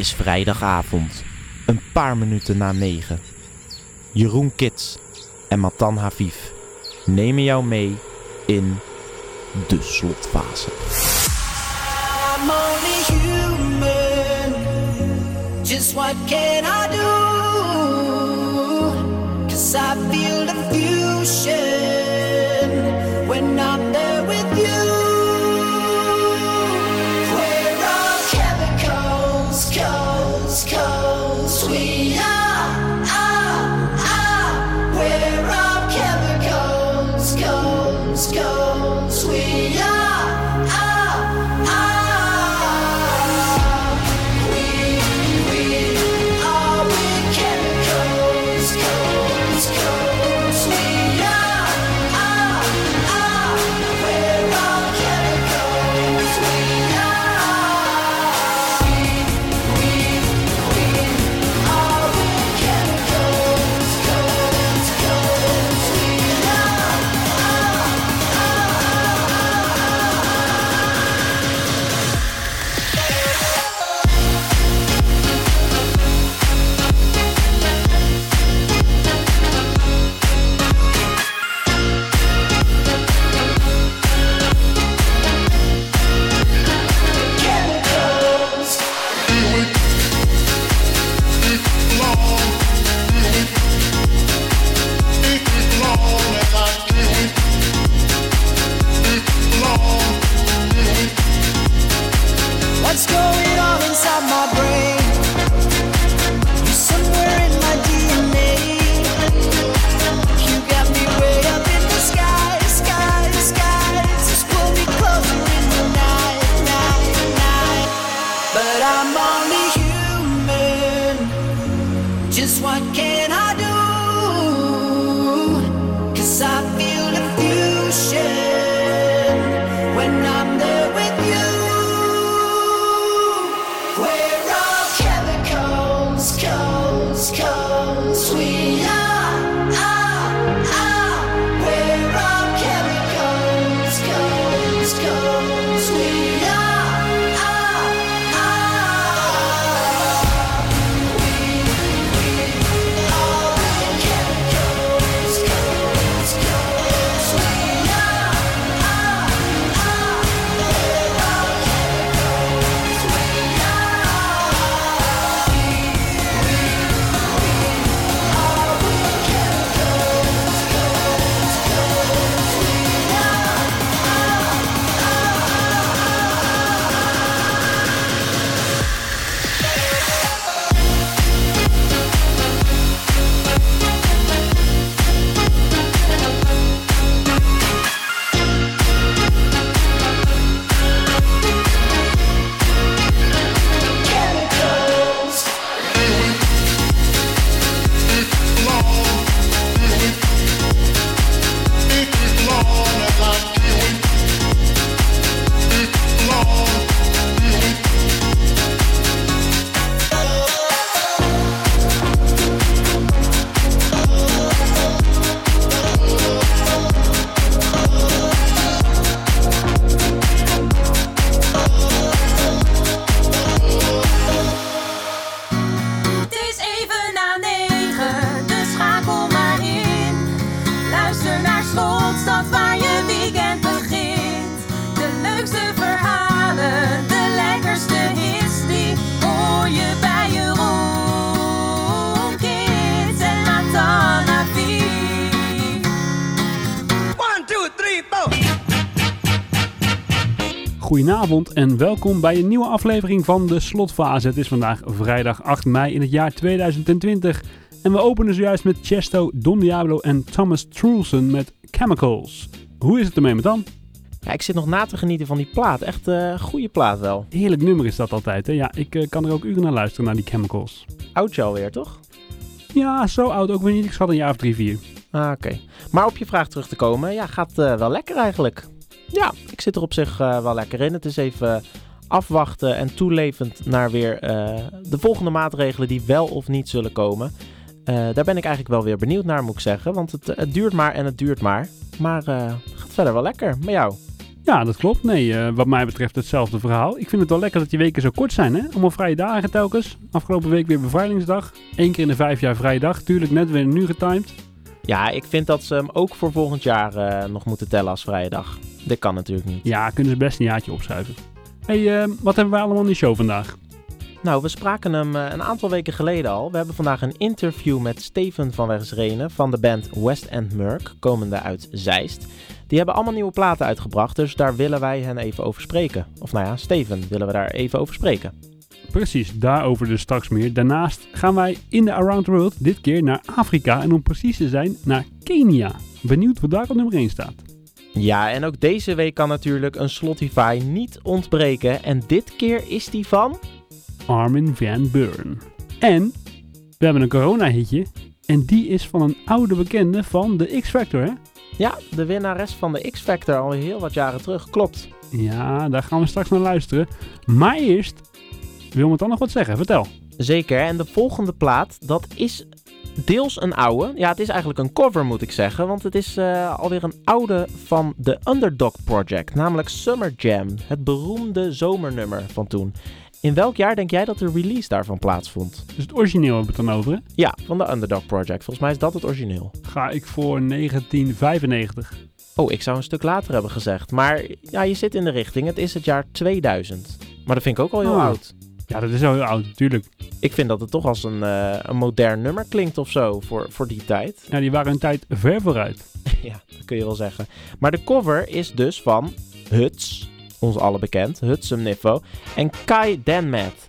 is vrijdagavond, een paar minuten na negen. Jeroen Kits en Matan Haviv nemen jou mee in de slotfase. Goedenavond en welkom bij een nieuwe aflevering van de Slotfase. Het is vandaag vrijdag 8 mei in het jaar 2020 en we openen zojuist met Chesto, Don Diablo en Thomas Trulson met Chemicals. Hoe is het ermee met dan? Ja, ik zit nog na te genieten van die plaat. Echt een goede plaat wel. Heerlijk nummer is dat altijd. Hè? Ja, ik eh, kan er ook uren naar luisteren naar die Chemicals. Oudje alweer, toch? Ja, zo oud ook weer niet. Ik schat een jaar of drie, vier. Ah, oké. Maar op je vraag terug te komen, ja, gaat eh, wel lekker eigenlijk. Ja, ik zit er op zich eh, wel lekker in. Het is even afwachten en toelevend naar weer eh, de volgende maatregelen die wel of niet zullen komen. Eh, daar ben ik eigenlijk wel weer benieuwd naar, moet ik zeggen. Want het, het duurt maar en het duurt maar. Maar gaat verder wel lekker. Met jou? Ja, dat klopt. Nee, wat mij betreft hetzelfde verhaal. Ik vind het wel lekker dat je weken zo kort zijn, hè? Allemaal vrije dagen telkens. Afgelopen week weer bevrijdingsdag. Eén keer in de vijf jaar vrije dag. Tuurlijk net weer nu getimed. Ja, ik vind dat ze hem ook voor volgend jaar eh, nog moeten tellen als vrije dag. Dit kan natuurlijk niet. Ja, kunnen ze best een jaartje opschuiven. hey, eh, wat hebben wij allemaal in de show vandaag? Nou, we spraken hem eh, een aantal weken geleden al. We hebben vandaag een interview met Steven van Wegsrenen van de band West End Merc, komende uit Zeist. Die hebben allemaal nieuwe platen uitgebracht, dus daar willen wij hen even over spreken. Of nou ja, Steven willen we daar even over spreken. Precies, daarover dus straks meer. Daarnaast gaan wij in de Around the World dit keer naar Afrika en om precies te zijn naar Kenia. Benieuwd wat daar op nummer 1 staat. Ja, en ook deze week kan natuurlijk een Slotify niet ontbreken. En dit keer is die van... Armin van Buuren. En we hebben een corona-hitje en die is van een oude bekende van de X-Factor, hè? Ja, de winnares van de X-Factor al heel wat jaren terug, klopt. Ja, daar gaan we straks naar luisteren. Maar eerst, wil me dan nog wat zeggen? Vertel. Zeker, en de volgende plaat, dat is deels een oude. Ja, het is eigenlijk een cover moet ik zeggen, want het is eh, alweer een oude van de Underdog Project, namelijk Summer Jam, het beroemde zomernummer van toen. In welk jaar denk jij dat de release daarvan plaatsvond? Dus het origineel hebben we het dan over, hè? Ja, van de Underdog Project. Volgens mij is dat het origineel. Ga ik voor 1995. Oh, ik zou een stuk later hebben gezegd. Maar ja, je zit in de richting. Het is het jaar 2000. Maar dat vind ik ook al heel Oh. oud. Ja, dat is al heel oud, natuurlijk. Ik vind dat het toch als een, eh, een modern nummer klinkt of zo voor, voor die tijd. Ja, die waren een tijd ver vooruit. ja, dat kun je wel zeggen. Maar de cover is dus van Huts, ons alle bekend, Hutsum Niffo, en Kai Denmat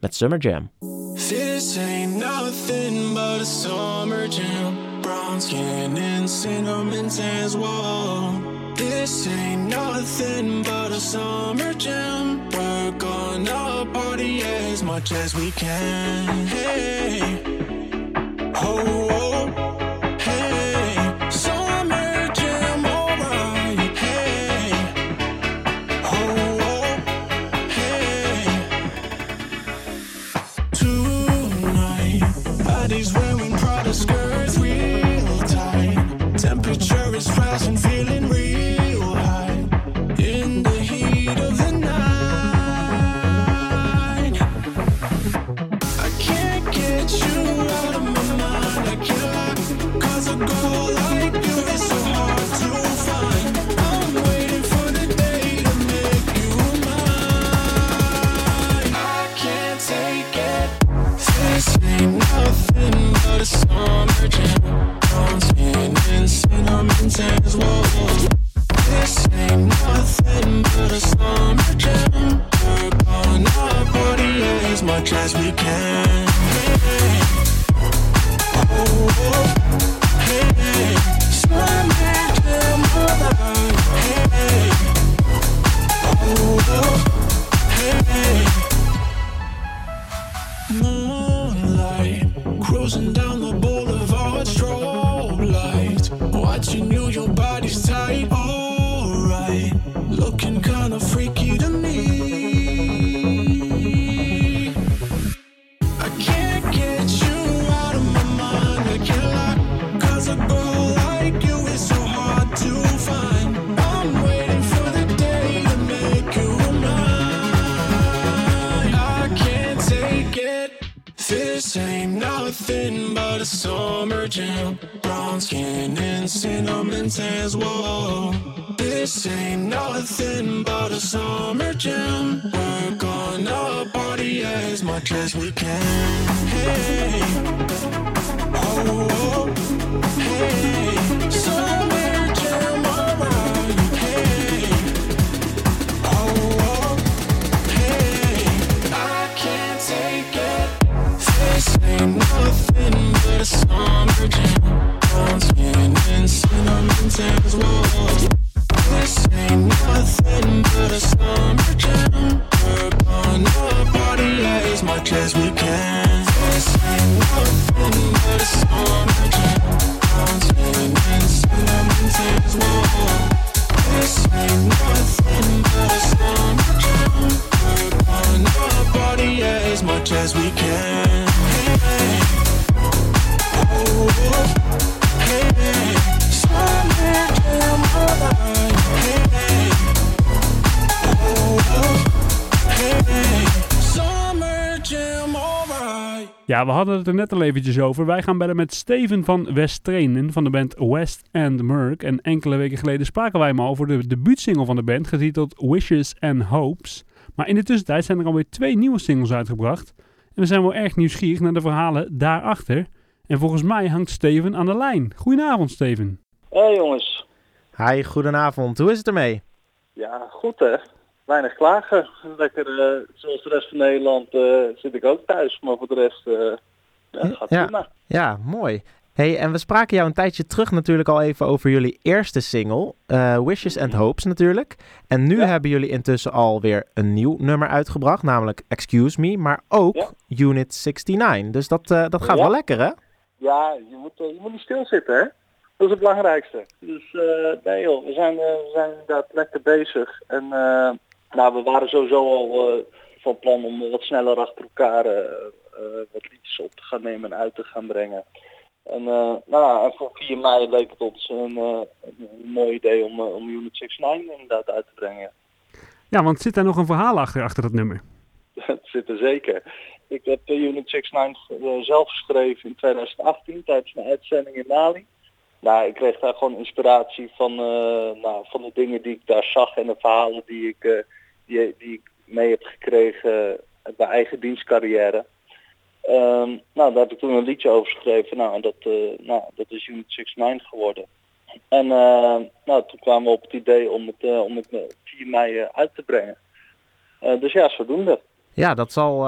met Summer Jam. This ain't nothing but a summer jam. Brown skin and cinnamon tans. This ain't nothing but a summer jam. We're gonna as much as we can. Hey, oh, oh. Summer jam. Brown skin and cinnamon tans, whoa. This ain't nothing but a summer jam. We're gonna party as much as we can. Hey, oh, oh. hey, summer jam, alright. Hey, oh, oh. Hey, I can't take it. This ain't nothing but a summer jam. Skin and cinnamon tans, whoa. As much as we can. Ja, we hadden het er net al eventjes over. Wij gaan bellen met Steven van Westtrainen van de band West and Merc. En enkele weken geleden spraken wij hem al over de debuutsingle van de band, getiteld Wishes and Hopes. Maar in de tussentijd zijn er alweer twee nieuwe singles uitgebracht. En we zijn wel erg nieuwsgierig naar de verhalen daarachter. En volgens mij hangt Steven aan de lijn. Goedenavond, Steven. Hé jongens. Hi, goedenavond. Hoe is het ermee? Ja, goed hè. Weinig klagen. Lekker, eh, zoals de rest van Nederland eh, zit ik ook thuis. Maar voor de rest eh, ja, gaat Ja. prima. Ja, mooi. Hey, en we spraken jou een tijdje terug natuurlijk al even over jullie eerste single, Wishes and Hopes natuurlijk. En nu Ja. hebben jullie intussen alweer een nieuw nummer uitgebracht, namelijk Excuse Me, maar ook Ja. Unit 69. Dus dat, dat gaat Ja. wel lekker, hè? Ja, je moet, je moet niet stilzitten hè. Dat is het belangrijkste. Dus nee joh, we zijn, we zijn inderdaad lekker bezig. En nou, we waren sowieso al eh, van plan om wat sneller achter elkaar eh, eh, wat liedjes op te gaan nemen en uit te gaan brengen. En, eh, nou, en voor 4 mei leek het ons een, een mooi idee om, eh, om Unit 69 inderdaad uit te brengen. Ja, want zit daar nog een verhaal achter, achter dat nummer? Dat zit er zeker. Ik heb de Unit 69 eh, zelf geschreven in 2018 tijdens mijn uitzending in Mali. Nou, ik kreeg daar gewoon inspiratie van, nou, van de dingen die ik daar zag en de verhalen die ik, die, die ik mee heb gekregen mijn eigen dienstcarrière. Ehm, nou, daar heb ik toen een liedje over geschreven. Nou, en dat, eh, nou, dat is Unit 69 geworden. En eh, nou, toen kwamen we op het idee om het, eh, om het eh, 4 mei eh, uit te brengen. Dus ja, zodoende. Ja, dat zal,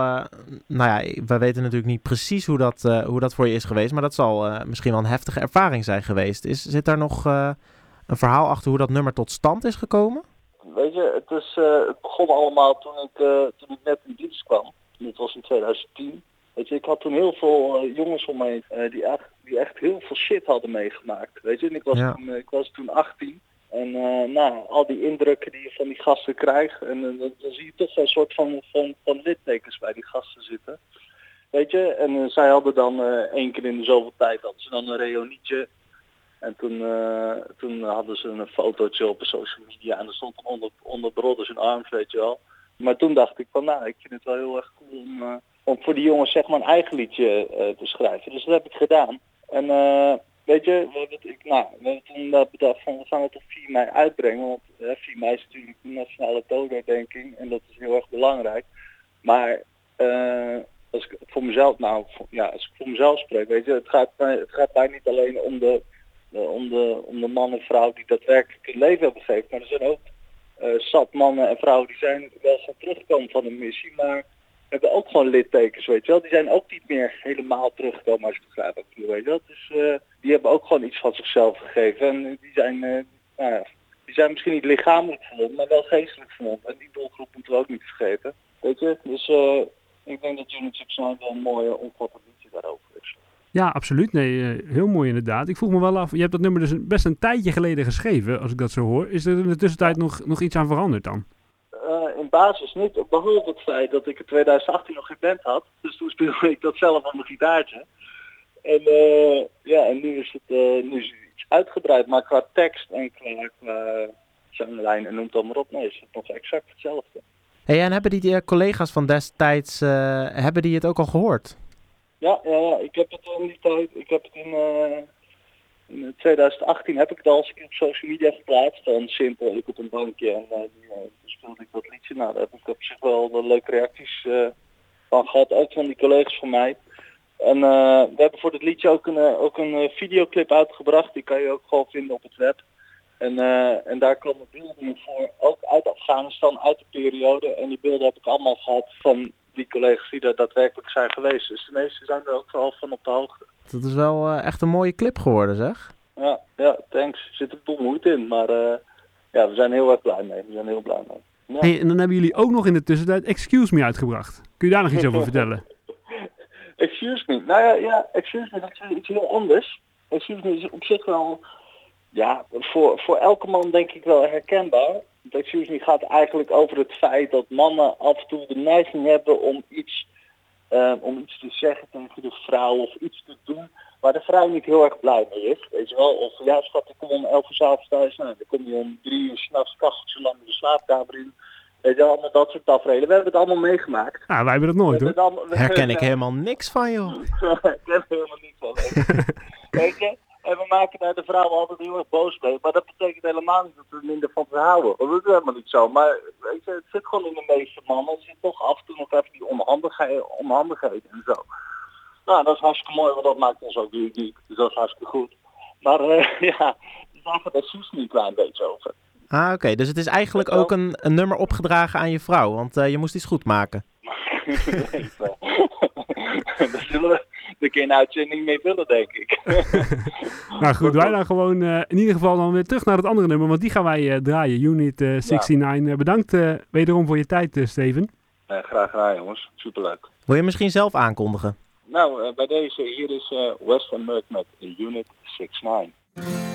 nou ja, we weten natuurlijk niet precies hoe dat, hoe dat voor je is geweest, maar dat zal misschien wel een heftige ervaring zijn geweest. Is, zit daar nog een verhaal achter hoe dat nummer tot stand is gekomen? Weet je, het, is, eh, het begon allemaal toen ik, eh, toen ik net in dienst kwam. Dit was in 2010. Weet je, ik had toen heel veel eh, jongens om me heen die, echt, die echt heel veel shit hadden meegemaakt. Weet je, en ik was, Ja. toen, ik was toen 18. En nou, al die indrukken die je van die gasten krijgt. En dan, dan zie je toch een soort van, van, van littekens bij die gasten zitten. Weet je, en zij hadden dan één keer in de zoveel tijd hadden ze dan een reunietje. En toen, eh, toen hadden ze een fotootje op social media en er stond onder, onder Brothers in Arms, weet je wel. Maar toen dacht ik van, nou, ik vind het wel heel erg cool om, eh, om voor die jongens zeg maar een eigen liedje eh, te schrijven. Dus dat heb ik gedaan. En weet je, we ik, nou, we hebben toen eh, bedacht van, we gaan het op 4 mei uitbrengen. Want eh, 4 mei is natuurlijk de nationale dodenherdenking en dat is heel erg belangrijk. Maar als ik voor mezelf, nou, ja, als ik voor mezelf spreek, weet je, het gaat, het gaat mij niet alleen om de om, de, om de man en vrouw die daadwerkelijk hun leven hebben gegeven. Maar er zijn ook eh, zat mannen en vrouwen die zijn wel gaan terugkomen van een missie, maar hebben ook gewoon littekens, weet je wel. Die zijn ook niet meer helemaal teruggekomen als je begrijpt wat ik weet je. Dus eh, die hebben ook gewoon iets van zichzelf gegeven. En die zijn, eh, nou ja, die zijn misschien niet lichamelijk verwond, maar wel geestelijk verwond. En die doelgroep moeten we ook niet vergeten, weet je. Dus eh, ik denk dat Unit 69 wel een mooie liedje daarover. Ja, absoluut. Nee, eh, heel mooi inderdaad. Ik vroeg me wel af, je hebt dat nummer dus een- best een tijdje geleden geschreven, als ik dat zo hoor. Is er in de tussentijd nog, nog iets aan veranderd dan? Eh, in basis niet, behalve het feit dat ik in 2018 nog geen band had. Dus toen speelde ik dat zelf op mijn gitaartje. En eh, ja, en nu is het eh, nu is het iets uitgebreid, maar qua tekst en qua, qua zanglijn en noem het allemaal op, nee, is het nog exact hetzelfde. Hey, en hebben die eh, collega's van destijds, eh, hebben die het ook al gehoord? Ja, ja, ja, ik heb het in die tijd, ik heb het in, eh, in 2018 heb ik het al eens op social media geplaatst. Dan simpel, ik op een bankje en eh, eh, toen speelde ik dat liedje. Nou, daar heb ik op zich wel de leuke reacties van gehad, ook van die collega's van mij. En we hebben voor dit liedje ook een, ook een videoclip uitgebracht. Die kan je ook gewoon vinden op het web. En, en daar komen beelden voor, ook uit Afghanistan, uit de periode. En die beelden heb ik allemaal gehad van die collega's die er daadwerkelijk zijn geweest. Dus de meesten zijn er ook wel van op de hoogte. Dat is wel eh, echt een mooie clip geworden, zeg. Ja, ja, thanks. Er zit een boel moeite in, maar eh, ja, we zijn heel erg blij mee. We zijn heel blij mee. Ja. Hey, en dan hebben jullie ook nog in de tussentijd Excuse Me uitgebracht. Kun je daar nog iets over vertellen? Excuse me. Nou ja, ja, excuse me, dat is iets heel anders. Excuse me is op zich wel, ja, voor, voor elke man denk ik wel herkenbaar. Want excuse me gaat eigenlijk over het feit dat mannen af en toe de neiging hebben om iets eh, om iets te zeggen tegen de vrouw of iets te doen waar de vrouw niet heel erg blij mee is. Weet je wel? Of ja schat, ik kom om 11 uur 's avonds thuis. Nou, dan kom je om drie uur s'nachts kacheltje lang de slaapkamer in. Weet je wel, allemaal dat soort tafereelen. We hebben het allemaal meegemaakt. Nou, wij hebben dat nooit hoor. Herken ik helemaal niks van, joh. ik ken er helemaal niet van. Weet je. En we maken daar de vrouwen altijd heel erg boos mee. Maar dat betekent helemaal niet dat we er minder van houden. Want dat is helemaal niet zo. Maar weet je, het zit gewoon in de meeste mannen. Het zit toch af en toe nog even die onhandigheid, onhandigheden en zo. Nou, dat is hartstikke mooi, want dat maakt ons ook uniek. Dus dat is hartstikke goed. Maar eh, ja, daar gaat het Soes niet een klein beetje over. Ah, oké. Dus het is eigenlijk ook een, een nummer opgedragen aan je vrouw, want eh, je moest iets goed maken. Zullen we de keer een uitzending mee willen, denk ik. Nou goed, wij dan gewoon eh, in ieder geval dan weer terug naar het andere nummer, want die gaan wij eh, draaien. Unit eh, 69. Eh, bedankt eh, wederom voor je tijd, Steven. Eh, graag gedaan, jongens. Superleuk. Wil je misschien zelf aankondigen? Nou, bij deze hier is eh Western Merc met Unit 69.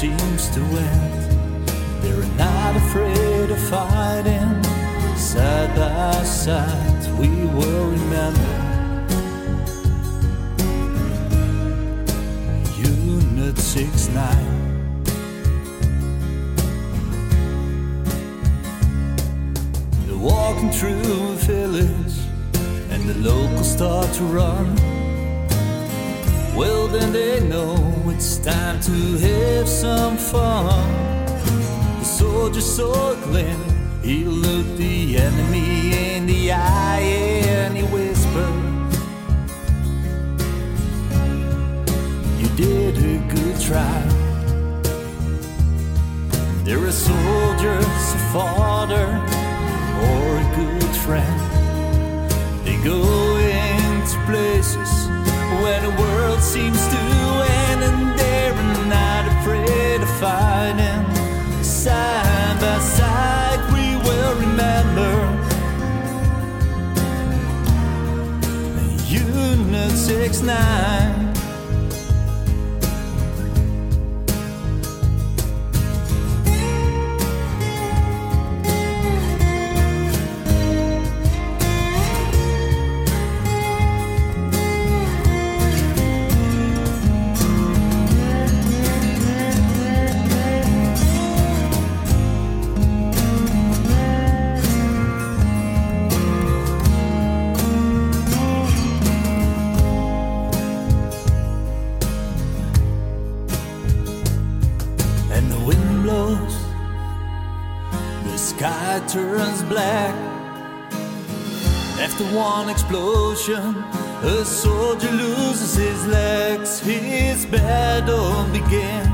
Seems to end. They're not afraid of fighting. Side by side, we will remember. Unit 69. They're walking through a village and the locals start to run. Well, then they know it's time to have some fun. The soldier saw Glenn, he looked the enemy in the eye and he whispered, You did a good try. There are soldiers, a father, or a good friend. They go into places where the world seems to Unit 69. Turns black. After one explosion, a soldier loses his legs. His battle began.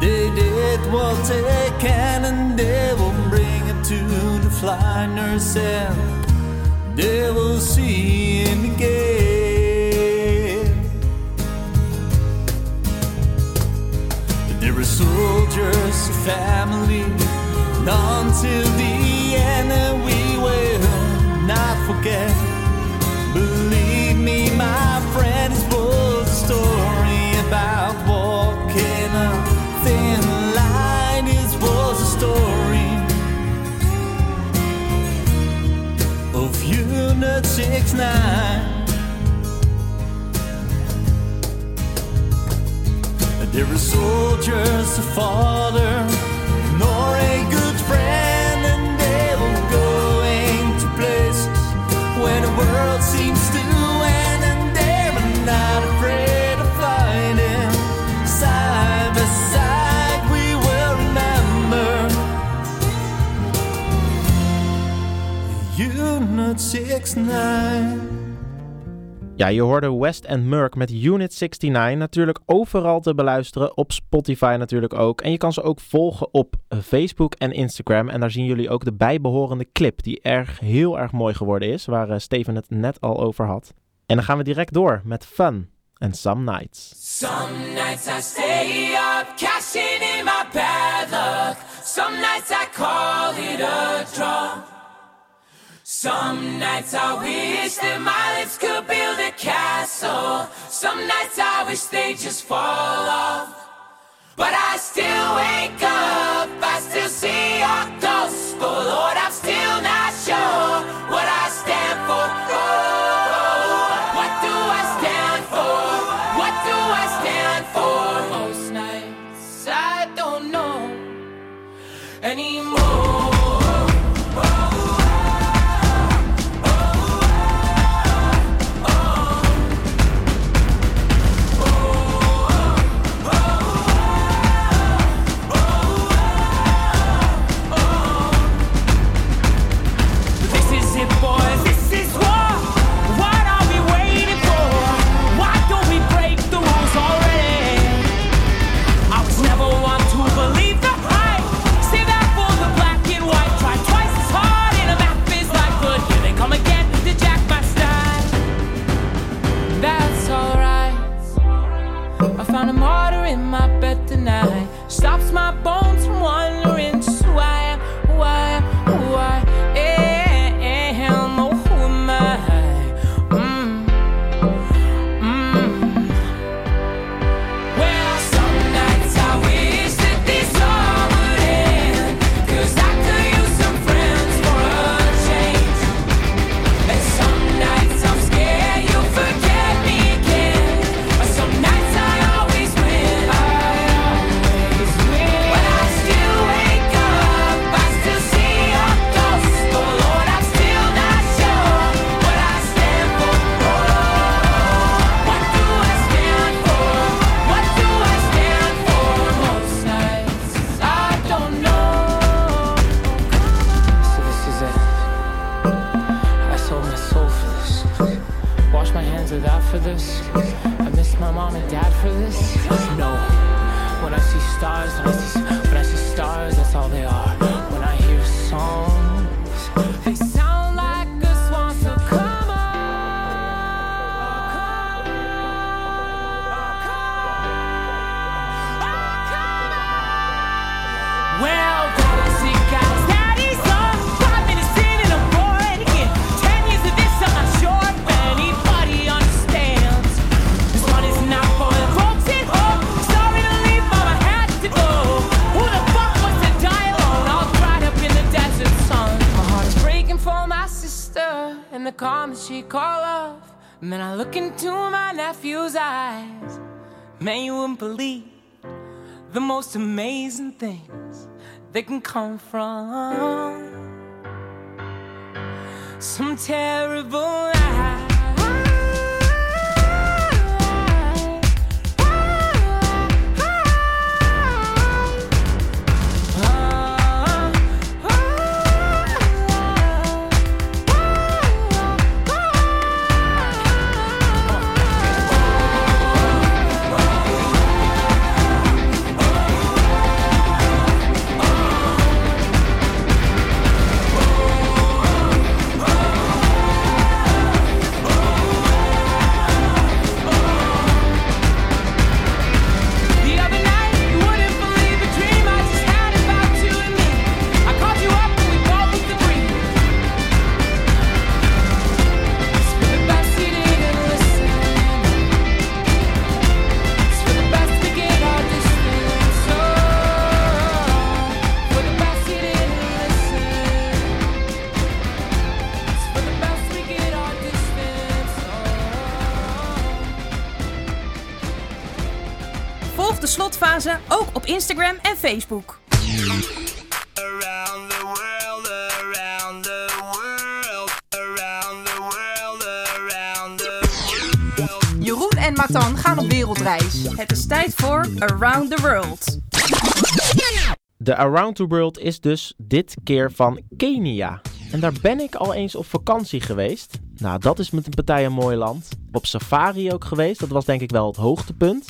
They did what they can, and they will bring him to the flying nurse, and they will see him again. There are soldiers, a family, until the end, and we will not forget. Believe me, my friend, Je hoorde West and Merck met Unit 69. Natuurlijk overal te beluisteren. Op Spotify natuurlijk ook. En je kan ze ook volgen op Facebook en Instagram. En daar zien jullie ook de bijbehorende clip. Die erg, heel erg mooi geworden is. Waar eh, Steven het net al over had. En dan gaan we direct door met Fun en Some Nights. Some nights I stay up, cashing in my bad luck. Some nights I call it a draw. Some nights I wish that my lips could build a castle. Some nights I wish they just fall off. But I still wake up, I still see your gospel. Lord, I'm the calm that she call. And then I look into my nephew's eyes. Man, you wouldn't believe the most amazing things that can come from some terrible lie. Ook op Instagram en Facebook. Around the world, around the world, around the world, around the world. Jeroen en Matan gaan op wereldreis. Het is tijd voor Around the World. De Around the World is dus dit keer van Kenia. En daar ben ik al eens op vakantie geweest. Nou, dat is met een partij een mooi land. Op safari ook geweest. Dat was denk ik wel het hoogtepunt.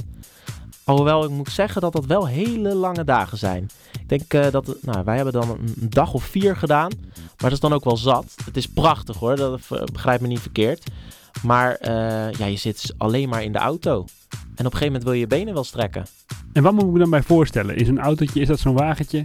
Alhoewel ik moet zeggen dat dat wel hele lange dagen zijn. Ik denk eh, dat, nou, wij hebben dan een een dag of vier gedaan. Maar dat is dan ook wel zat. Het is prachtig hoor, dat eh, begrijp me niet verkeerd. Maar eh, ja, je zit alleen maar in de auto. En op een gegeven moment wil je je benen wel strekken. En wat moet ik me dan bij voorstellen? Is een autootje, is dat zo'n wagentje?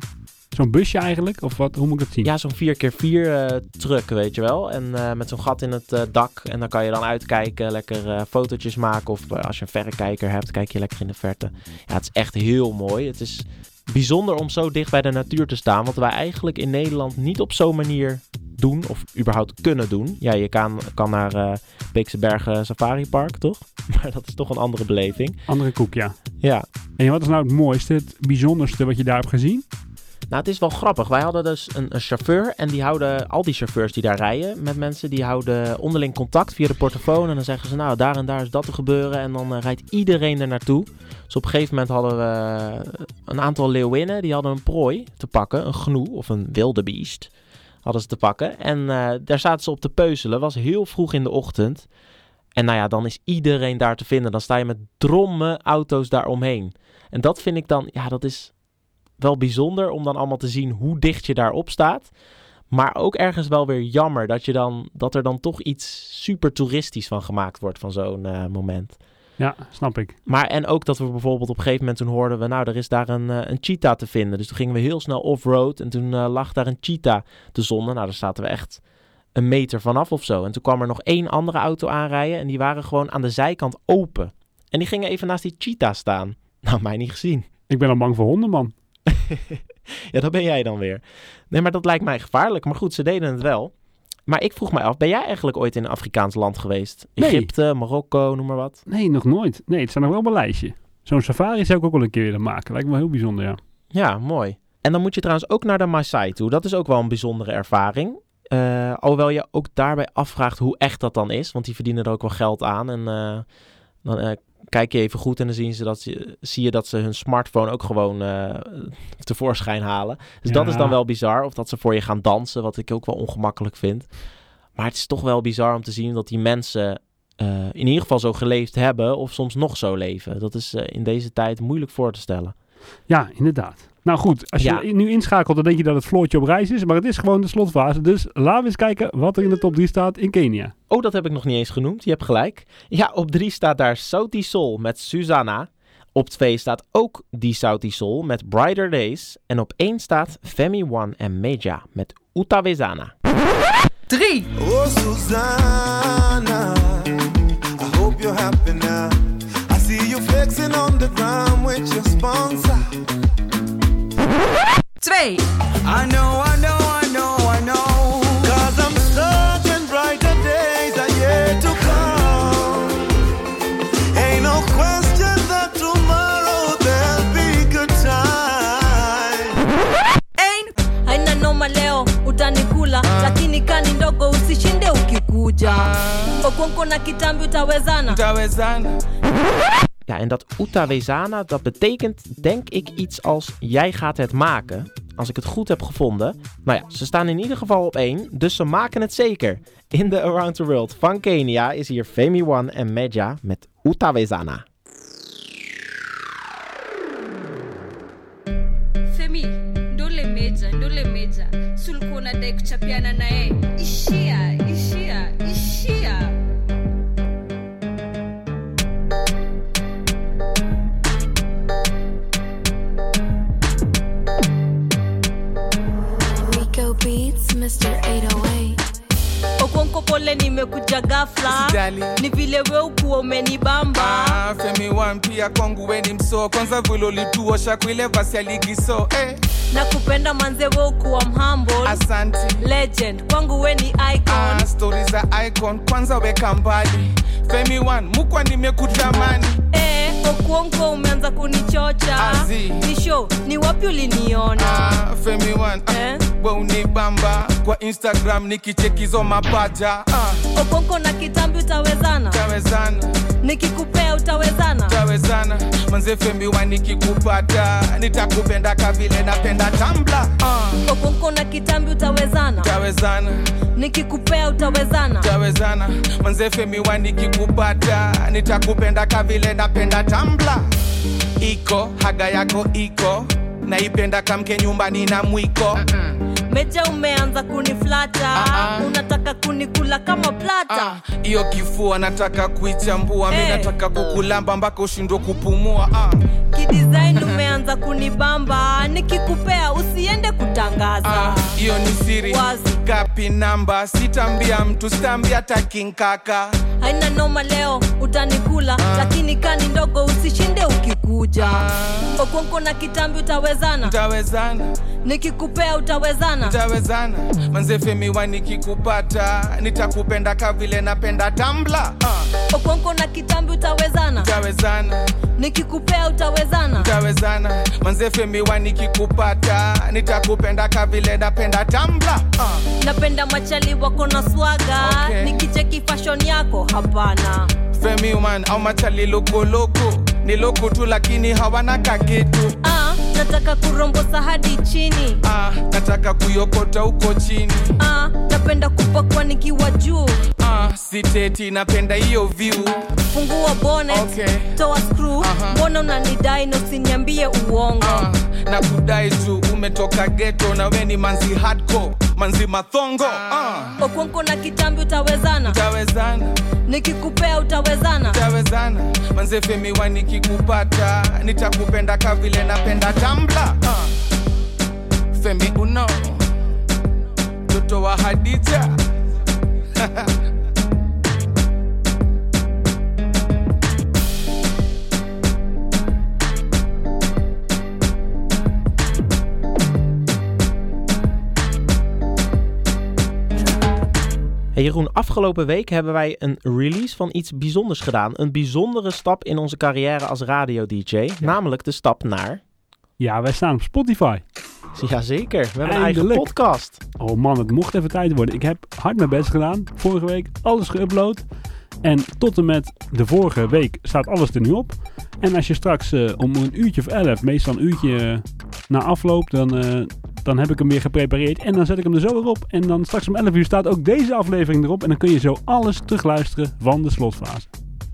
Zo'n busje eigenlijk? Of wat, hoe moet ik dat zien? Ja, zo'n 4x4 eh, truck, weet je wel. En eh, met zo'n gat in het eh, dak. En dan kan je dan uitkijken, lekker fotootjes maken. Of als je een verrekijker hebt, kijk je lekker in de verte. Ja, het is echt heel mooi. Het is bijzonder om zo dicht bij de natuur te staan. Wat wij eigenlijk in Nederland niet op zo'n manier doen. Of überhaupt kunnen doen. Ja, je kan, kan naar eh Beekse Bergen Safari Park, toch? Maar dat is toch een andere beleving. Andere koek, ja. Ja, En wat is nou het mooiste, het bijzonderste wat je daar hebt gezien? Nou, het is wel grappig. Wij hadden dus een, een chauffeur en die houden, al die chauffeurs die daar rijden met mensen, die houden onderling contact via de portofoon. En dan zeggen ze, nou, daar en daar is dat te gebeuren. En dan eh, rijdt iedereen er naartoe. Dus op een gegeven moment hadden we eh, een aantal leeuwinnen, die hadden een prooi te pakken, een gnoe of een wildebeest hadden ze te pakken. En eh, daar zaten ze op te peuzelen. was heel vroeg in de ochtend. En nou ja, dan is iedereen daar te vinden. Dan sta je met drommen auto's daaromheen. En dat vind ik dan, ja, dat is wel bijzonder om dan allemaal te zien hoe dicht je daarop staat. Maar ook ergens wel weer jammer dat, je dan, dat er dan toch iets super toeristisch van gemaakt wordt van zo'n eh, moment. Ja, snap ik. Maar en ook dat we bijvoorbeeld op een gegeven moment toen hoorden we, nou, er is daar een, eh, een cheetah te vinden. Dus toen gingen we heel snel off-road en toen eh, lag daar een cheetah te zonnen. Nou, daar zaten we echt een meter vanaf of zo. En toen kwam er nog één andere auto aanrijden en die waren gewoon aan de zijkant open. En die gingen even naast die cheetah staan. Nou, mij niet gezien. Ik ben al bang voor honden, man. Ja, dat ben jij dan weer. Nee, maar dat lijkt mij gevaarlijk. Maar goed, ze deden het wel. Maar ik vroeg mij af, ben jij eigenlijk ooit in een Afrikaans land geweest? Nee. Egypte, Marokko, noem maar wat. Nee, nog nooit. Nee, het staat nog wel op mijn lijstje. Zo'n safari zou ik ook wel een keer willen maken. Lijkt me heel bijzonder, ja. Ja, mooi. En dan moet je trouwens ook naar de Maasai toe. Dat is ook wel een bijzondere ervaring. Eh, alhoewel je ook daarbij afvraagt hoe echt dat dan is. Want die verdienen er ook wel geld aan. En eh, dan eh, kijk je even goed en dan zien ze dat ze, zie je dat ze hun smartphone ook gewoon eh, tevoorschijn halen. Dus dat is dan wel bizar. Of dat ze voor je gaan dansen, wat ik ook wel ongemakkelijk vind. Maar het is toch wel bizar om te zien dat die mensen eh, in ieder geval zo geleefd hebben. Of soms nog zo leven. Dat is eh, in deze tijd moeilijk voor te stellen. Ja, inderdaad. Nou goed, als je Ja. nu inschakelt, dan denk je dat het Floortje op reis is. Maar het is gewoon de slotfase. Dus laten we eens kijken wat er in de top 3 staat in Kenia. Oh, dat heb ik nog niet eens genoemd. Je hebt gelijk. Ja, op 3 staat daar Sauti Sol met Susanna. Op 2 staat ook die Sauti Sol met Brighter Days. En op 1 staat Femi One en Meja met Utawezana. 3. Oh, Susanna, I hope you're happy now. I see you flexing on the ground with your sponsor. 2. I know, I know, I know, I know. Cause I'm certain brighter days are yet to come. Ain't no question that tomorrow there'll be good time. 1. haina noma leo utanikula lakini kani ndogo usishinde ukikuja okonko na kitambi utawezana Utawezana. En dat Utawezana, dat betekent denk ik iets als jij gaat het maken. Als ik het goed heb gevonden. Nou ja, ze staan in ieder geval op 1, dus ze maken het zeker. In de Around the World van Kenia is hier Femi One en Meja met Utawezana. femi ndole meja ndole meja sulikuwa unadai kuchapiana na yeye ishia ishia ishia Mr. 808. okonko pole nimekuja gafla ni vile we ukuwa umenibamba Ah, Femi wampia kwangu weni msoo kwanza vile ulituosha kwile vasi aligiso eh. na kupenda manze we ukuwa Asanti. legend kwangu we ni icon Ah, stori za icon kwanza weka mbali Femi One mukwa nimekutamani eh, okuonko umeanza kunichocha. Azi. ni ni wapi uliniona? Ah, Femi One ah, we unibamba. Kwa Instagram nikichekizo mapaja ah, okonko na kitambi utawezana? Tawezana nikikupea utawezana? Tawezana manze Femi One nikikupata nitakupenda kavile napenda tambla ah, okonko na kitambi utawezana? Tawezana nikikupea utawezana? Tawezana manzefe miwa nikikupata nitakupenda kavile napenda tambla iko haga yako iko. Naipenda kamke nyumbani na mwiko. Meja umeanza kuniflata. Unataka kunikula kama plata. Hiyo kifua nataka kuichambua. Mi Eh. nataka kukulamba mpaka ushindwe kupumua. Uh. kidesign umeanza kunibamba nikikupea usiende kutangaza. Hiyo ni siri. Kapi namba sitambia mtu sitambia takinkaka haina noma leo utanikula lakini kani ndogo usishinde ukikuja. Okonko na kitambi utawezana? Utawezana. Nikikupea utawezana? Utawezana. Manzefemiwa nikikupata nitakupenda kavile napenda tambla ah. okonko na kitambi utawezana? Tawezana nikikupea utawezana? Utawezana. Manzefe miwa nikikupata nitakupenda kavile napenda tambla uh. napenda machali wako na swaga. Okay. nikicheki fashion yako hapana. Femiman au machali lukuluku. Ni luku tu lakini hawana kakitu. Ah, nataka kurombosa hadi chini. Ah, nataka kuyokota huko chini. Ah, napenda kupakwa nikiwa juu. Ah, siteti napenda hiyo vyu fungua bonnet Okay. toa screw. Mbona unanidai na usiniambie uongo? Na kudai tu umetoka geto na we ni manzi hardcore manzi mathongo ah. okonko na kitambi utawezana? Utawezana. Nikikupea utawezana? Tawezana manzefemiwa nikikupata nitakupenda kavile napenda tambla uh. femi uno mtoto wa hadija Jeroen, afgelopen week hebben wij een release van iets bijzonders gedaan. Een bijzondere stap in onze carrière als radio-dj. Namelijk de stap naar... Ja, wij staan op Spotify. Jazeker, we hebben een eigen podcast. Oh man, het mocht even tijd worden. Ik heb hard mijn best gedaan. Vorige week alles geüpload. En tot en met de vorige week staat alles er nu op. En als je straks eh, om een uurtje of elf, meestal een uurtje eh, na afloop, dan, eh, dan heb ik hem weer geprepareerd. En dan zet ik hem er zo weer op. En dan straks om 11 uur staat ook deze aflevering erop. En dan kun je zo alles terugluisteren van de slotfase.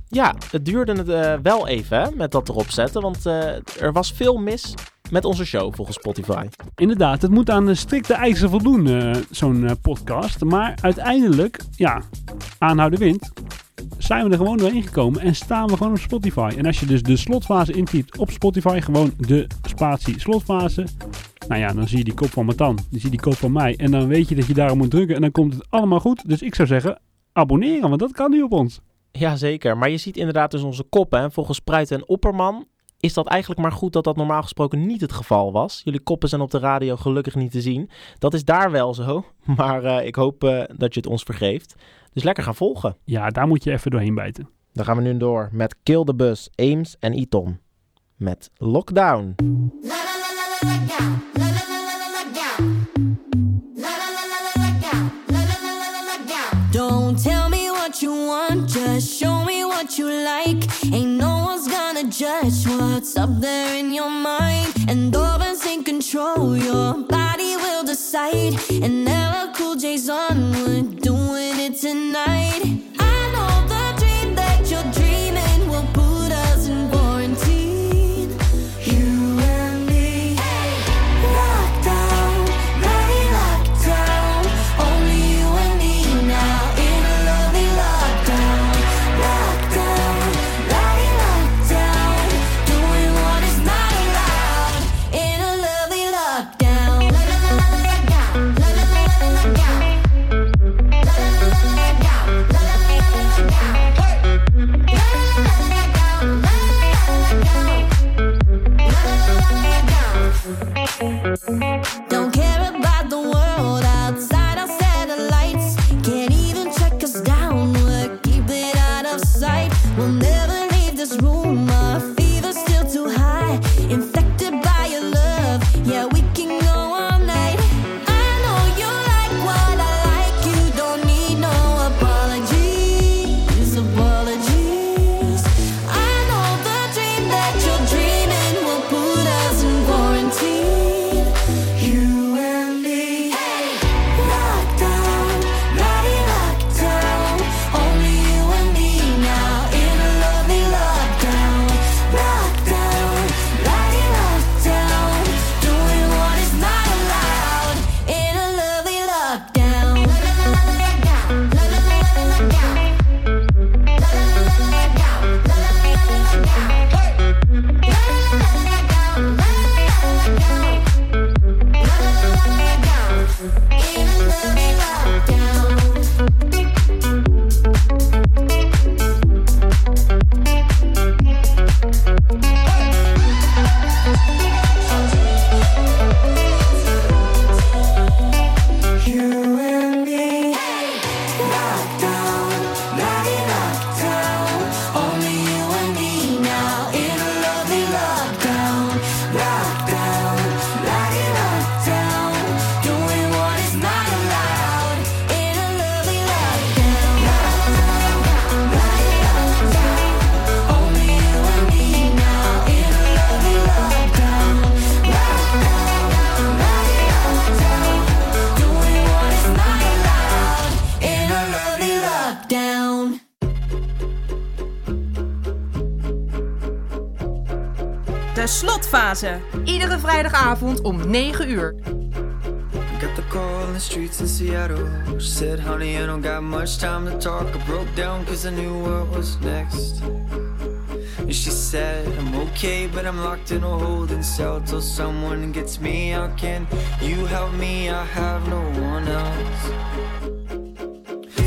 Ja, het duurde het eh, wel even hè, met dat erop zetten. Want eh, er was veel mis met onze show volgens Spotify. Inderdaad, het moet aan de strikte eisen voldoen, eh, zo'n podcast. Maar uiteindelijk, ja, aanhouden wind, zijn we er gewoon doorheen gekomen en staan we gewoon op Spotify. En als je dus de slotfase intypt op Spotify, gewoon de spatie slotfase. Nou ja, dan zie je die kop van Matan, dan zie je die kop van mij. En dan weet je dat je daarop moet drukken en dan komt het allemaal goed. Dus ik zou zeggen, abonneren, want dat kan nu op ons. Jazeker, maar je ziet inderdaad dus onze koppen. En volgens Spruit en Opperman is dat eigenlijk maar goed dat dat normaal gesproken niet het geval was. Jullie koppen zijn op de radio gelukkig niet te zien. Dat is daar wel zo, maar eh, ik hoop eh, dat je het ons vergeeft. Dus lekker gaan volgen. Ja, daar moet je even doorheen bijten. Dan gaan we nu door met Kill the Bus, Ames en Eton. Met Lockdown. Don't tell me what you want, just show me what you like. Ain't no one's judge what's up there in your mind. And Orban's in control, your body will decide. And never cool J's on, Vrijdagavond om 9 uur. Got the call in the streets in Seattle. Said, honey, I don't got much time to talk. I broke down cause I knew what was next. And she said, I'm okay, but I'm locked in a holding cell till someone gets me out. Can you help me? I have no one else.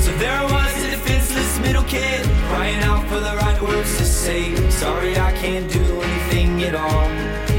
So there I was, a defenseless middle kid, crying out for the right words to say. Sorry, I can't do anything at all.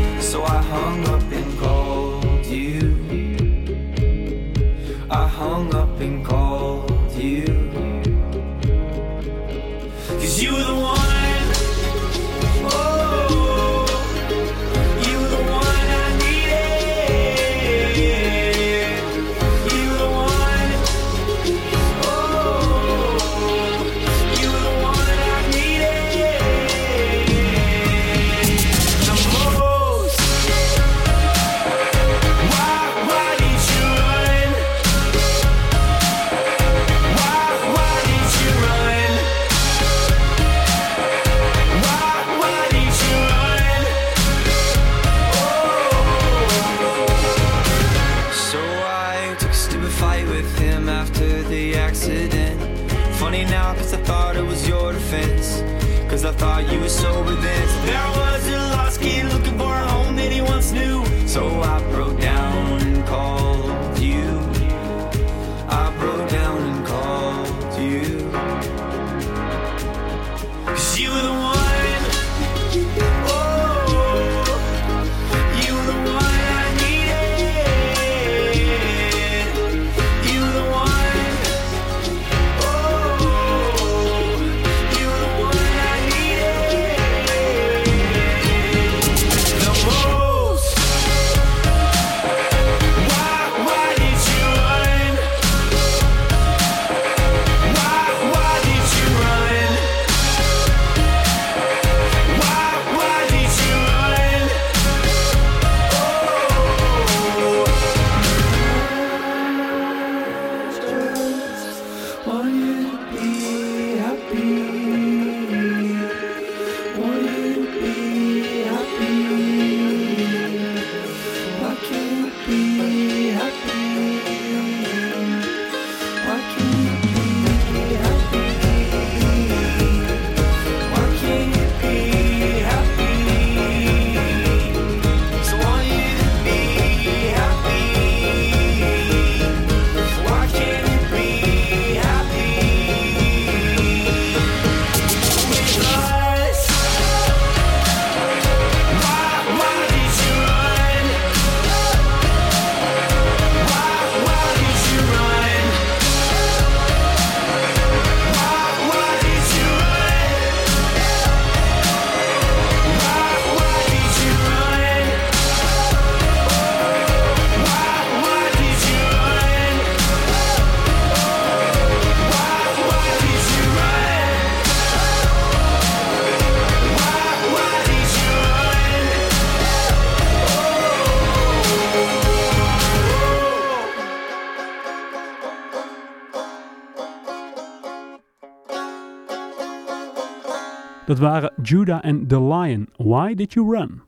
Dat waren Judah en The Lion. Why Did You Run?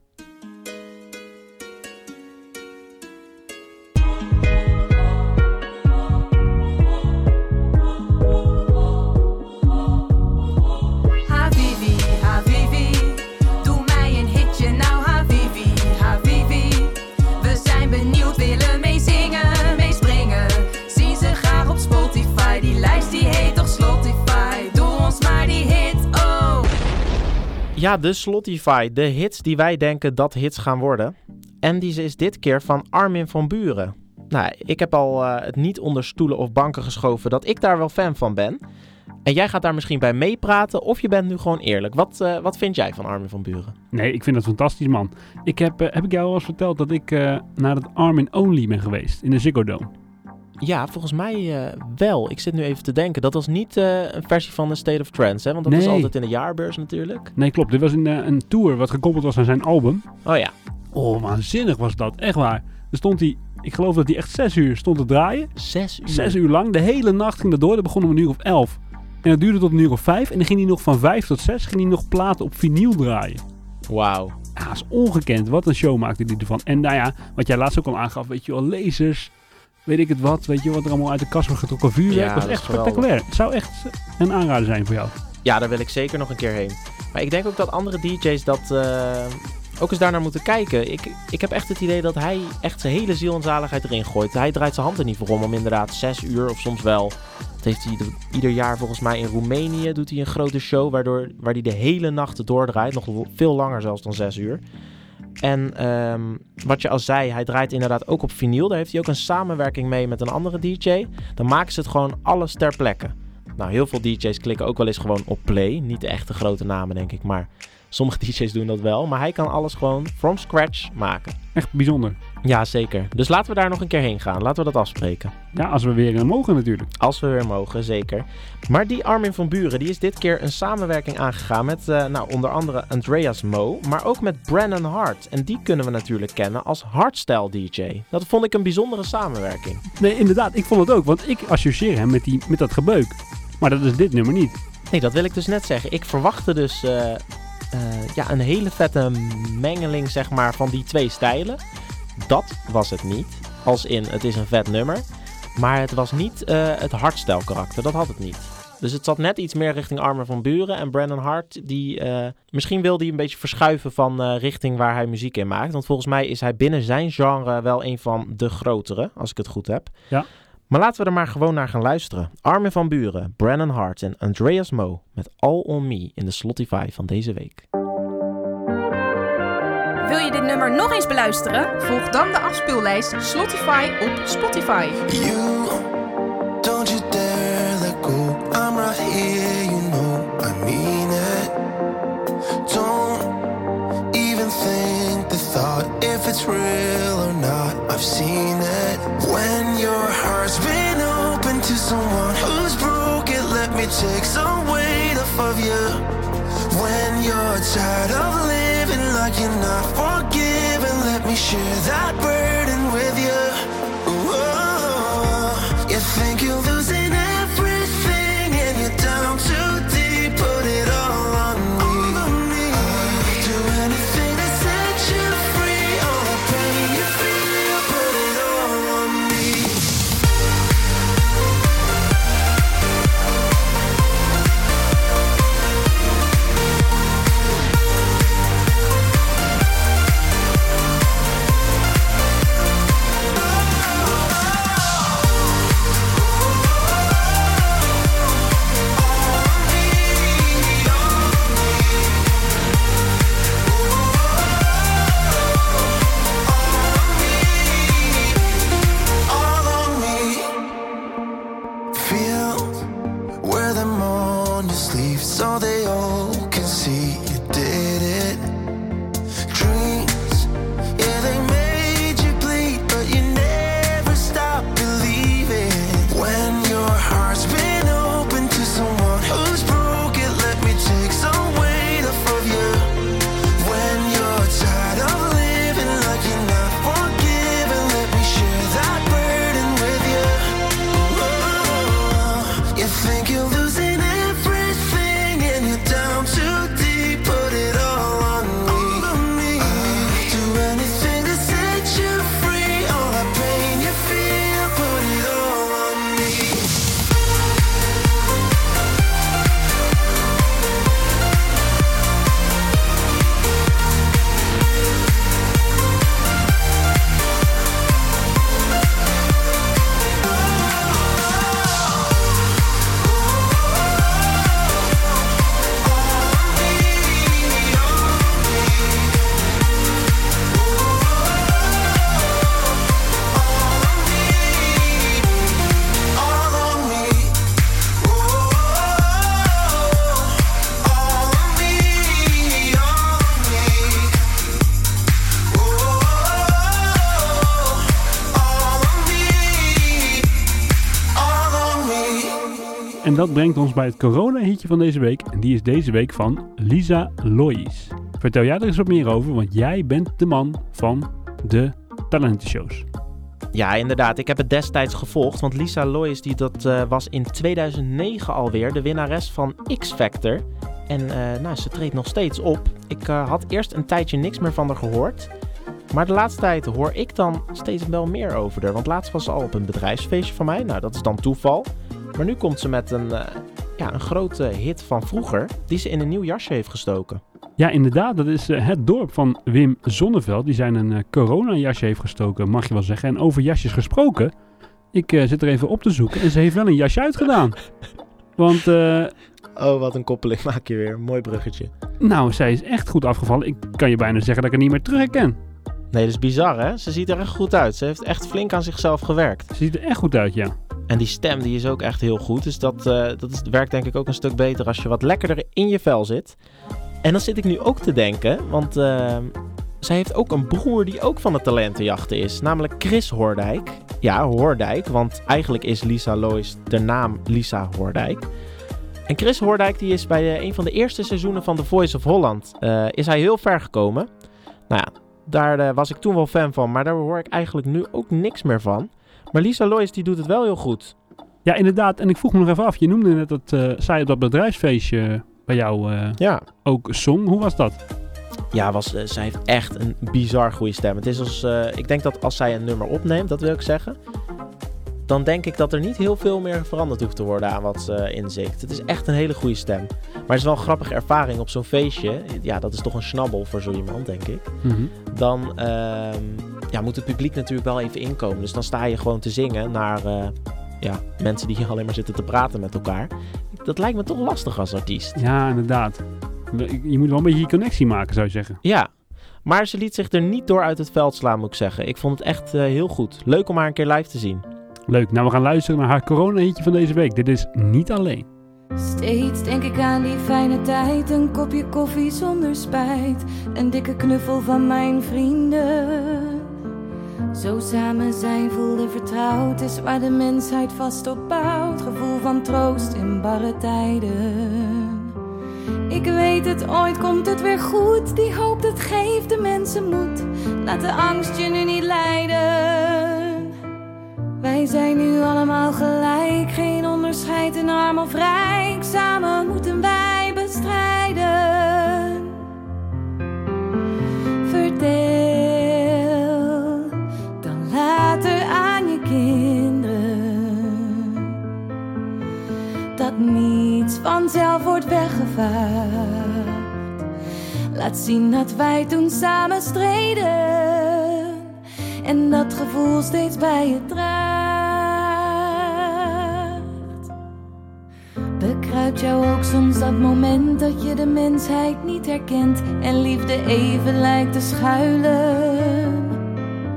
De Slotify. De hits die wij denken dat hits gaan worden. En die is dit keer van Armin van Buren. Nou, ik heb al eh, het niet onder stoelen of banken geschoven dat ik daar wel fan van ben. En jij gaat daar misschien bij meepraten of je bent nu gewoon eerlijk. Wat, eh, wat vind jij van Armin van Buren? Nee, ik vind dat fantastisch, man. Ik heb, eh, heb ik jou al eens verteld dat ik naar het Armin Only ben geweest in de Ziggo Dome? Ja, volgens mij eh, wel. Ik zit nu even te denken. Dat was niet eh, een versie van de State of Trance, hè? Want dat is Nee. altijd in de jaarbeurs natuurlijk. Nee, klopt. Dit was een, eh, een tour wat gekoppeld was aan zijn album. Oh ja. Oh, waanzinnig was dat. Echt waar. Er stond hij, ik geloof dat hij echt zes uur stond te draaien. Zes uur? Zes uur lang. De hele nacht ging dat door. Dat begon om een uur of elf. En dat duurde tot een uur of vijf. En dan ging hij nog van vijf tot zes ging hij nog platen op vinyl draaien. Wauw. Ja, is ongekend. Wat een show maakte die ervan. En nou ja, wat jij laatst ook al aangaf, weet je wel, lasers, weet ik het wat, weet je wat er allemaal uit de kast wordt getrokken, vuurwerk, Ja, was dat echt spectaculair. Het zou echt een aanrader zijn voor jou. Ja, daar wil ik zeker nog een keer heen. Maar ik denk ook dat andere DJ's dat eh, ook eens daarnaar moeten kijken. Ik, ik heb echt het idee dat hij echt zijn hele ziel en zaligheid erin gooit. Hij draait zijn hand er niet voor om om inderdaad zes uur of soms wel. Dat heeft hij ieder, ieder jaar volgens mij in Roemenië doet hij een grote show waardoor, waar hij de hele nacht doordraait. Nog veel langer zelfs dan zes uur. En ehm, wat je al zei, hij draait inderdaad ook op vinyl. Daar heeft hij ook een samenwerking mee met een andere DJ. Dan maken ze het gewoon alles ter plekke. Nou, heel veel DJ's klikken ook wel eens gewoon op play. Niet de echte grote namen, denk ik. Maar sommige DJ's doen dat wel. Maar hij kan alles gewoon from scratch maken. Echt bijzonder. Ja, zeker. Dus laten we daar nog een keer heen gaan. Laten we dat afspreken. Ja, als we weer mogen natuurlijk. Als we weer mogen, zeker. Maar die Armin van Buren, die is dit keer een samenwerking aangegaan met eh, nou, onder andere Andreas Mo, maar ook met Brennan Hart. En die kunnen we natuurlijk kennen als hardstyle DJ. Dat vond ik een bijzondere samenwerking. Nee, inderdaad. Ik vond het ook. Want ik associeer hem met, die, met dat gebeuk. Maar dat is dit nummer niet. Nee, dat wil ik dus net zeggen. Ik verwachtte dus eh, eh, ja, een hele vette mengeling zeg maar, van die twee stijlen. Dat was het niet. Als in, het is een vet nummer. Maar het was niet eh, het hardstyle karakter. Dat had het niet. Dus het zat net iets meer richting Armin van Buren. En Brandon Hart, die, eh, misschien wil hij een beetje verschuiven van eh, richting waar hij muziek in maakt. Want volgens mij is hij binnen zijn genre wel een van de grotere, als ik het goed heb. Ja. Maar laten we er maar gewoon naar gaan luisteren. Armin van Buren, Brandon Hart en Andreas Mo met All On Me in de Slotify van deze week. Wil je dit nummer nog eens beluisteren? Volg dan de afspeellijst Spotify op Spotify. Don't you dare let go. I'm right here, you know I mean it. Don't even think the thought if it's real or not. I've seen it. When your heart's been open to someone who's broken, let me take some weight off of you. When you're tired of living like you're not forgiven, let me share that burden En dat brengt ons bij het corona-hitje van deze week. En die is deze week van Lisa Lois. Vertel jij er eens wat meer over, want jij bent de man van de talentenshows. Ja, inderdaad. Ik heb het destijds gevolgd. Want Lisa Lois die dat, eh, was in 2009 alweer de winnares van X Factor. En eh, nou, ze treedt nog steeds op. Ik eh, had eerst een tijdje niks meer van haar gehoord. Maar de laatste tijd hoor ik dan steeds wel meer over haar. Want laatst was ze al op een bedrijfsfeestje van mij. Nou, dat is dan toeval. Maar nu komt ze met een, eh, ja, een grote hit van vroeger. Die ze in een nieuw jasje heeft gestoken. Ja, inderdaad. Dat is eh, het dorp van Wim Zonneveld. Die zijn een eh, corona-jasje heeft gestoken, mag je wel zeggen. En over jasjes gesproken. Ik zit er even op te zoeken. En ze heeft wel een jasje uitgedaan. Want, Oh, wat een koppeling maak je weer. Mooi bruggetje. nou, zij is echt goed afgevallen. Ik kan je bijna zeggen dat ik haar niet meer terug herken. Nee, dat is bizar hè. Ze ziet er echt goed uit. Ze heeft echt flink aan zichzelf gewerkt. Ze ziet er echt goed uit, ja. En die stem die is ook echt heel goed. Dus dat, eh, dat is, werkt denk ik ook een stuk beter als je wat lekkerder in je vel zit. En dan zit ik nu ook te denken, want eh, zij heeft ook een broer die ook van de talentenjachten is. Namelijk Chris Hoordijk. Ja, Hoordijk, want eigenlijk is Lisa Lois de naam Lisa Hoordijk. En Chris Hoordijk die is bij eh, een van de eerste seizoenen van The Voice of Holland is hij heel ver gekomen. Nou ja, daar was ik toen wel fan van, maar daar hoor ik eigenlijk nu ook niks meer van. Maar Lisa Lois die doet het wel heel goed. Ja, inderdaad. En ik vroeg me nog even af. Je noemde net dat eh, zij op dat bedrijfsfeestje bij jou eh, Ja. ook zong. Hoe was dat? Ja, was, eh, zij heeft echt een bizar goede stem. Het is als, eh, ik denk dat als zij een nummer opneemt, dat wil ik zeggen, dan denk ik dat er niet heel veel meer veranderd hoeft te worden aan wat ze inzicht. Het is echt een hele goede stem. Maar het is wel een grappige ervaring op zo'n feestje. Ja, dat is toch een snabbel voor zo iemand, denk ik. Mhm. Dan ehm, ja, moet het publiek natuurlijk wel even inkomen. Dus dan sta je gewoon te zingen naar eh, ja, mensen die hier alleen maar zitten te praten met elkaar. Dat lijkt me toch lastig als artiest. Ja, inderdaad. Je moet wel een beetje je connectie maken, zou je zeggen. Ja, maar ze liet zich er niet door uit het veld slaan, moet ik zeggen. Ik vond het echt eh, heel goed. Leuk om haar een keer live te zien. Leuk. Nou, we gaan luisteren naar haar corona-hitje van deze week. Dit is Niet Alleen. Steeds denk ik aan die fijne tijd, een kopje koffie zonder spijt, een dikke knuffel van mijn vrienden. Zo samen zijn voelde vertrouwd is waar de mensheid vast op bouwt, gevoel van troost in barre tijden. Ik weet het, ooit komt het weer goed, die hoop dat geeft de mensen moed, laat de angst je nu niet leiden. Wij zijn nu allemaal gelijk, geen onderscheid in arm of rijk. Samen moeten wij bestrijden. Vertel dan later aan je kinderen dat niets vanzelf wordt weggevaagd. Laat zien dat wij toen samen streden en dat gevoel steeds bij je draagt. Bekruipt jou ook soms dat moment dat je de mensheid niet herkent en liefde even lijkt te schuilen?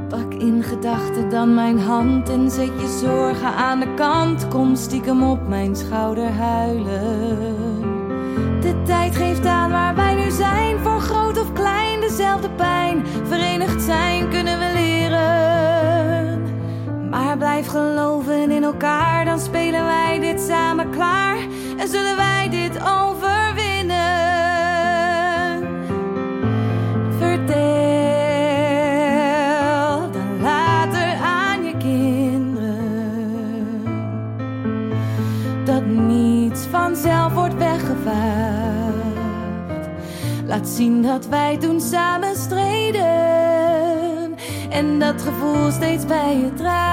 Pak in gedachten dan mijn hand en zet je zorgen aan de kant. Kom stiekem op mijn schouder huilen. De tijd geeft aan waar wij nu zijn, voor groot of klein dezelfde pijn. Verenigd zijn kunnen we Maar blijf geloven in elkaar, dan spelen wij dit samen klaar. En zullen wij dit overwinnen. Vertel dan later aan je kinderen dat niets vanzelf wordt weggevaagd. Laat zien dat wij toen samen streden en dat gevoel steeds bij je draagt.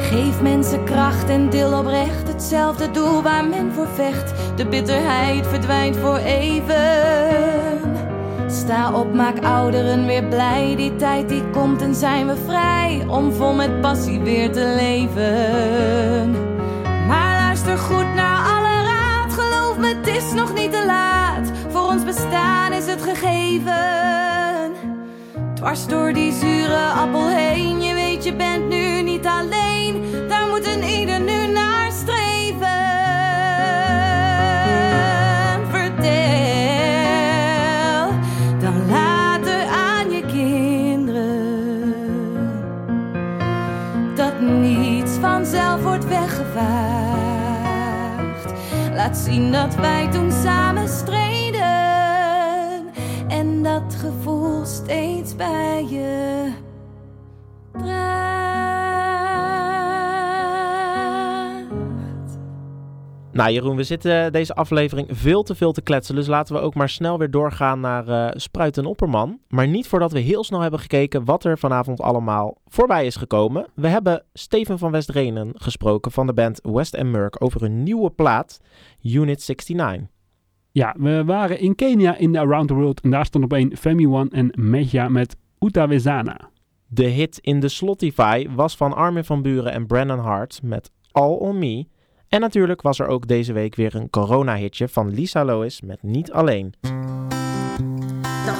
Geef mensen kracht en deel oprecht hetzelfde doel waar men voor vecht. De bitterheid verdwijnt voor even. Sta op, maak ouderen weer blij. Die tijd die komt en zijn we vrij om vol met passie weer te leven. Maar luister goed naar alle raad. Geloof me, het is nog niet te laat. Ons bestaan is het gegeven. Dwars door die zure appel heen. Je weet, je bent nu niet alleen. Daar moet een ieder nu naar streven. Vertel dan later aan je kinderen dat niets vanzelf wordt weggevaagd. Laat zien dat wij toen samen streden en dat gevoel steeds bij je draagt. Nou Jeroen, we zitten deze aflevering veel te veel te kletsen. Dus laten we ook maar snel weer doorgaan naar eh Spruit en Opperman. Maar niet voordat we heel snel hebben gekeken wat er vanavond allemaal voorbij is gekomen. We hebben Steven van Westrenen gesproken van de band West Murk over hun nieuwe plaat Unit 69. Ja, we waren in Kenia in de Around the World en daar stond op één Femi One en Meja met Utawezana. De hit in de Slotify was van Armin van Buren en Brennan Hart met All On Me. En natuurlijk was er ook deze week weer een corona-hitje van Lisa Lois met Niet Alleen.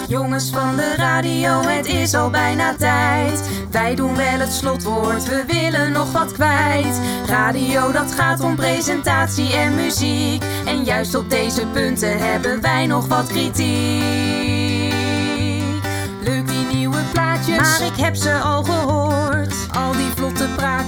Jongens van de radio, het is al bijna tijd. Wij doen wel het slotwoord, we willen nog wat kwijt. Radio, dat gaat om presentatie en muziek. En juist op deze punten hebben wij nog wat kritiek. Leuk die nieuwe plaatjes, maar ik heb ze al gehoord.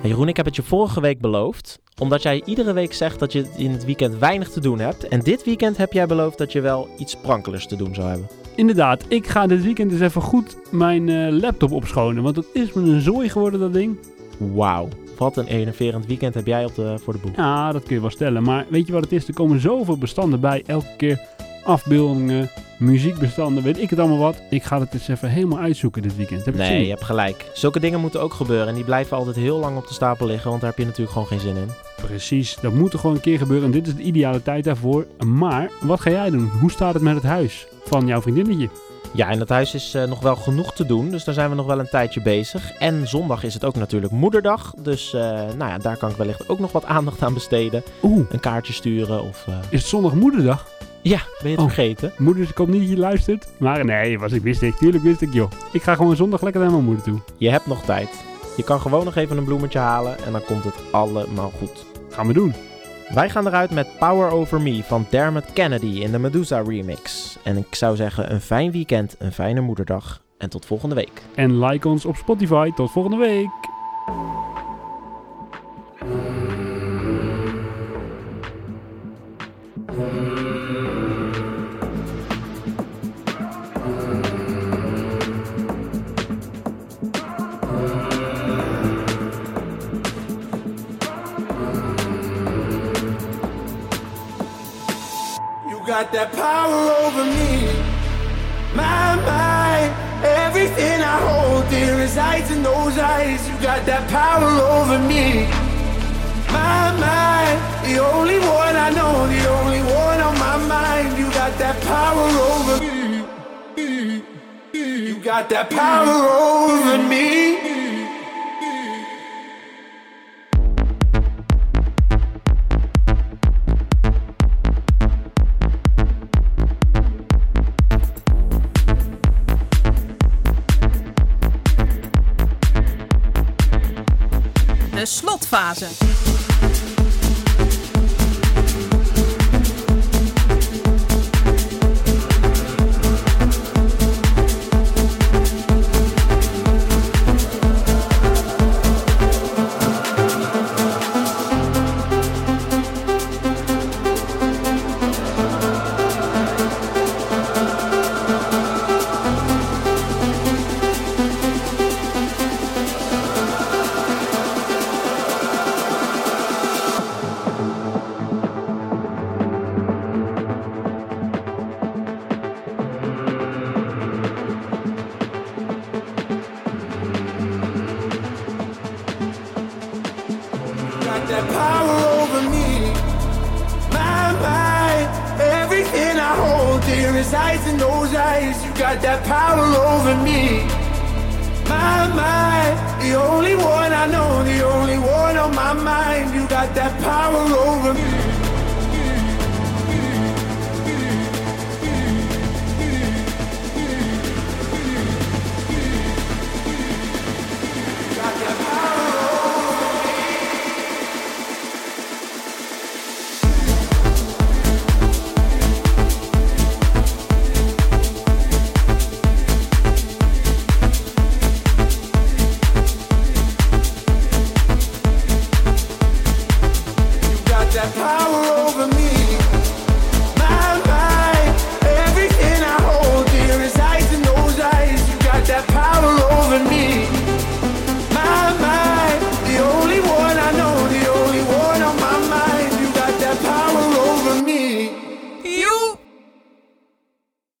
Hey Jeroen, ik heb het je vorige week beloofd. Omdat jij iedere week zegt dat je in het weekend weinig te doen hebt. En dit weekend heb jij beloofd dat je wel iets sprankelers te doen zou hebben. Inderdaad, ik ga dit weekend eens even goed mijn eh, laptop opschonen, want het is me een zooi geworden dat ding. Wauw, wat een enerverend weekend heb jij op de, voor de boeg. Ja, dat kun je wel stellen. Maar weet je wat het is? Er komen zoveel bestanden bij. Elke keer afbeeldingen, muziekbestanden, weet ik het allemaal wat. Ik ga het eens even helemaal uitzoeken dit weekend. Heb Nee, je hebt gelijk. Zulke dingen moeten ook gebeuren. En die blijven altijd heel lang op de stapel liggen. Want daar heb je natuurlijk gewoon geen zin in. Precies, dat moet er gewoon een keer gebeuren. En dit is de ideale tijd daarvoor. Maar wat ga jij doen? Hoe staat het met het huis van jouw vriendinnetje? Ja, in het huis is eh, nog wel genoeg te doen. Dus daar zijn we nog wel een tijdje bezig. En zondag is het ook natuurlijk moederdag. Dus eh, nou ja, daar kan ik wellicht ook nog wat aandacht aan besteden. Oeh. Een kaartje sturen of... eh, Is het zondag moederdag? Ja, ben je het Oh. vergeten? Moeders, ik hoop niet dat je luistert. Maar nee, was ik wist ik. Tuurlijk wist ik, joh. Ik ga gewoon zondag lekker naar mijn moeder toe. Je hebt nog tijd. Je kan gewoon nog even een bloemetje halen en dan komt het allemaal goed. Gaan we doen. Wij gaan eruit met Power Over Me van Dermot Kennedy in de Medusa remix. En ik zou zeggen een fijn weekend, een fijne moederdag en tot volgende week. En like ons op Spotify. Tot volgende week. Got that power over me. My, my, everything I hold dear resides in those eyes. You got that power over me. My, my, the only one I know, the only one on my mind. You got that power over me. You got that power over me. Slotfase.